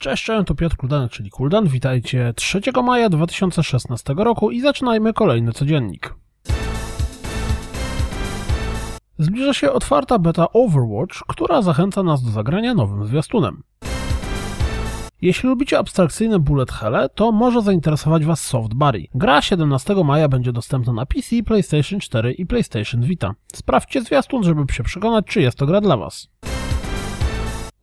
Cześć, cześć, to Piotr Kuldanek, czyli Kuldan. Witajcie 3 maja 2016 roku i zaczynajmy kolejny codziennik. Zbliża się otwarta beta Overwatch, która zachęca nas do zagrania nowym zwiastunem. Jeśli lubicie abstrakcyjne bullet helle, to może zainteresować Was Soft Barry. Gra 17 maja będzie dostępna na PC, PlayStation 4 i PlayStation Vita. Sprawdźcie zwiastun, żeby się przekonać, czy jest to gra dla Was.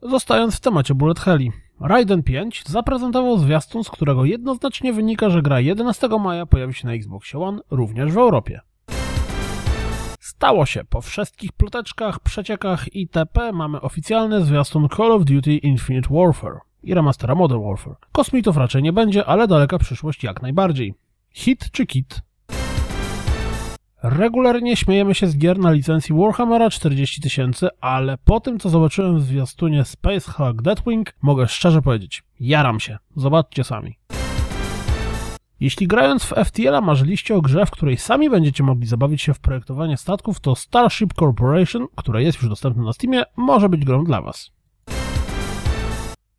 Zostając w temacie bullet helli. Raiden 5 zaprezentował zwiastun, z którego jednoznacznie wynika, że gra 11 maja pojawi się na Xbox One również w Europie. Stało się. Po wszystkich ploteczkach, przeciekach itp. mamy oficjalny zwiastun Call of Duty Infinite Warfare i remastera Modern Warfare. Kosmitów raczej nie będzie, ale daleka przyszłość jak najbardziej. Hit czy kit? Regularnie śmiejemy się z gier na licencji Warhammera 40 tysięcy, ale po tym co zobaczyłem w zwiastunie Space Hulk Deathwing, mogę szczerze powiedzieć, jaram się. Zobaczcie sami. Jeśli grając w FTL marzyliście o grze, w której sami będziecie mogli zabawić się w projektowanie statków, to Starship Corporation, które jest już dostępne na Steamie, może być grą dla Was.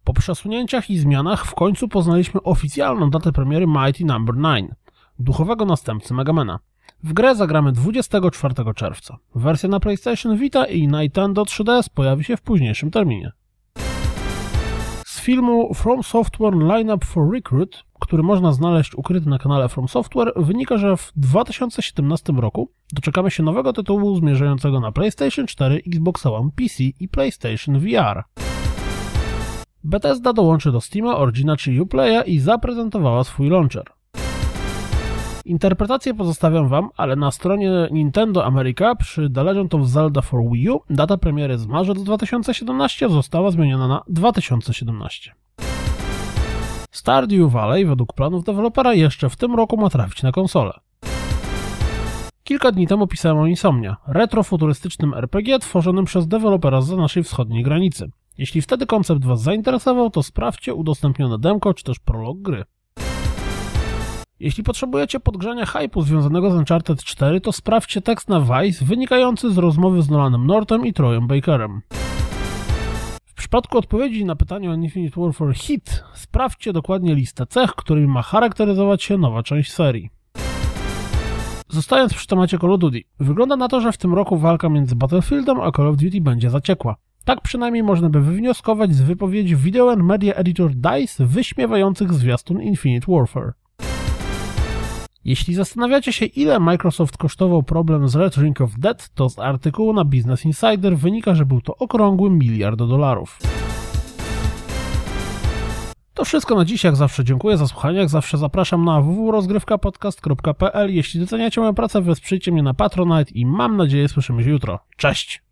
Po przesunięciach i zmianach w końcu poznaliśmy oficjalną datę premiery Mighty No. 9, duchowego następcy Megamena. W grę zagramy 24 czerwca. Wersja na PlayStation Vita i Nintendo 3DS pojawi się w późniejszym terminie. Z filmu From Software Lineup for Recruit, który można znaleźć ukryty na kanale From Software, wynika, że w 2017 roku doczekamy się nowego tytułu zmierzającego na PlayStation 4, Xbox One, PC i PlayStation VR. Bethesda dołączy do Steama, Origina czy Uplaya i zaprezentowała swój launcher. Interpretację pozostawiam Wam, ale na stronie Nintendo America przy The Legend of Zelda for Wii U data premiery z marzec 2017 została zmieniona na 2017. Stardew Valley według planów dewelopera jeszcze w tym roku ma trafić na konsolę. Kilka dni temu pisałem o Insomnia, retrofuturystycznym RPG tworzonym przez dewelopera za naszej wschodniej granicy. Jeśli wtedy koncept Was zainteresował, to sprawdźcie udostępnione demko czy też prolog gry. Jeśli potrzebujecie podgrzania hypu związanego z Uncharted 4, to sprawdźcie tekst na Vice wynikający z rozmowy z Nolanem Nortem i Troyem Bakerem. W przypadku odpowiedzi na pytanie o Infinite Warfare Hit, sprawdźcie dokładnie listę cech, którymi ma charakteryzować się nowa część serii. Zostając przy temacie Call of Duty, wygląda na to, że w tym roku walka między Battlefieldem a Call of Duty będzie zaciekła. Tak przynajmniej można by wywnioskować z wypowiedzi Video and Media Editor DICE wyśmiewających zwiastun Infinite Warfare. Jeśli zastanawiacie się, ile Microsoft kosztował problem z Red Ring of Death, to z artykułu na Business Insider wynika, że był to okrągły miliard dolarów. To wszystko na dziś, jak zawsze dziękuję za słuchanie, jak zawsze zapraszam na www.rozgrywkapodcast.pl Jeśli doceniacie moją pracę, wesprzyjcie mnie na Patronite i mam nadzieję słyszymy się jutro. Cześć!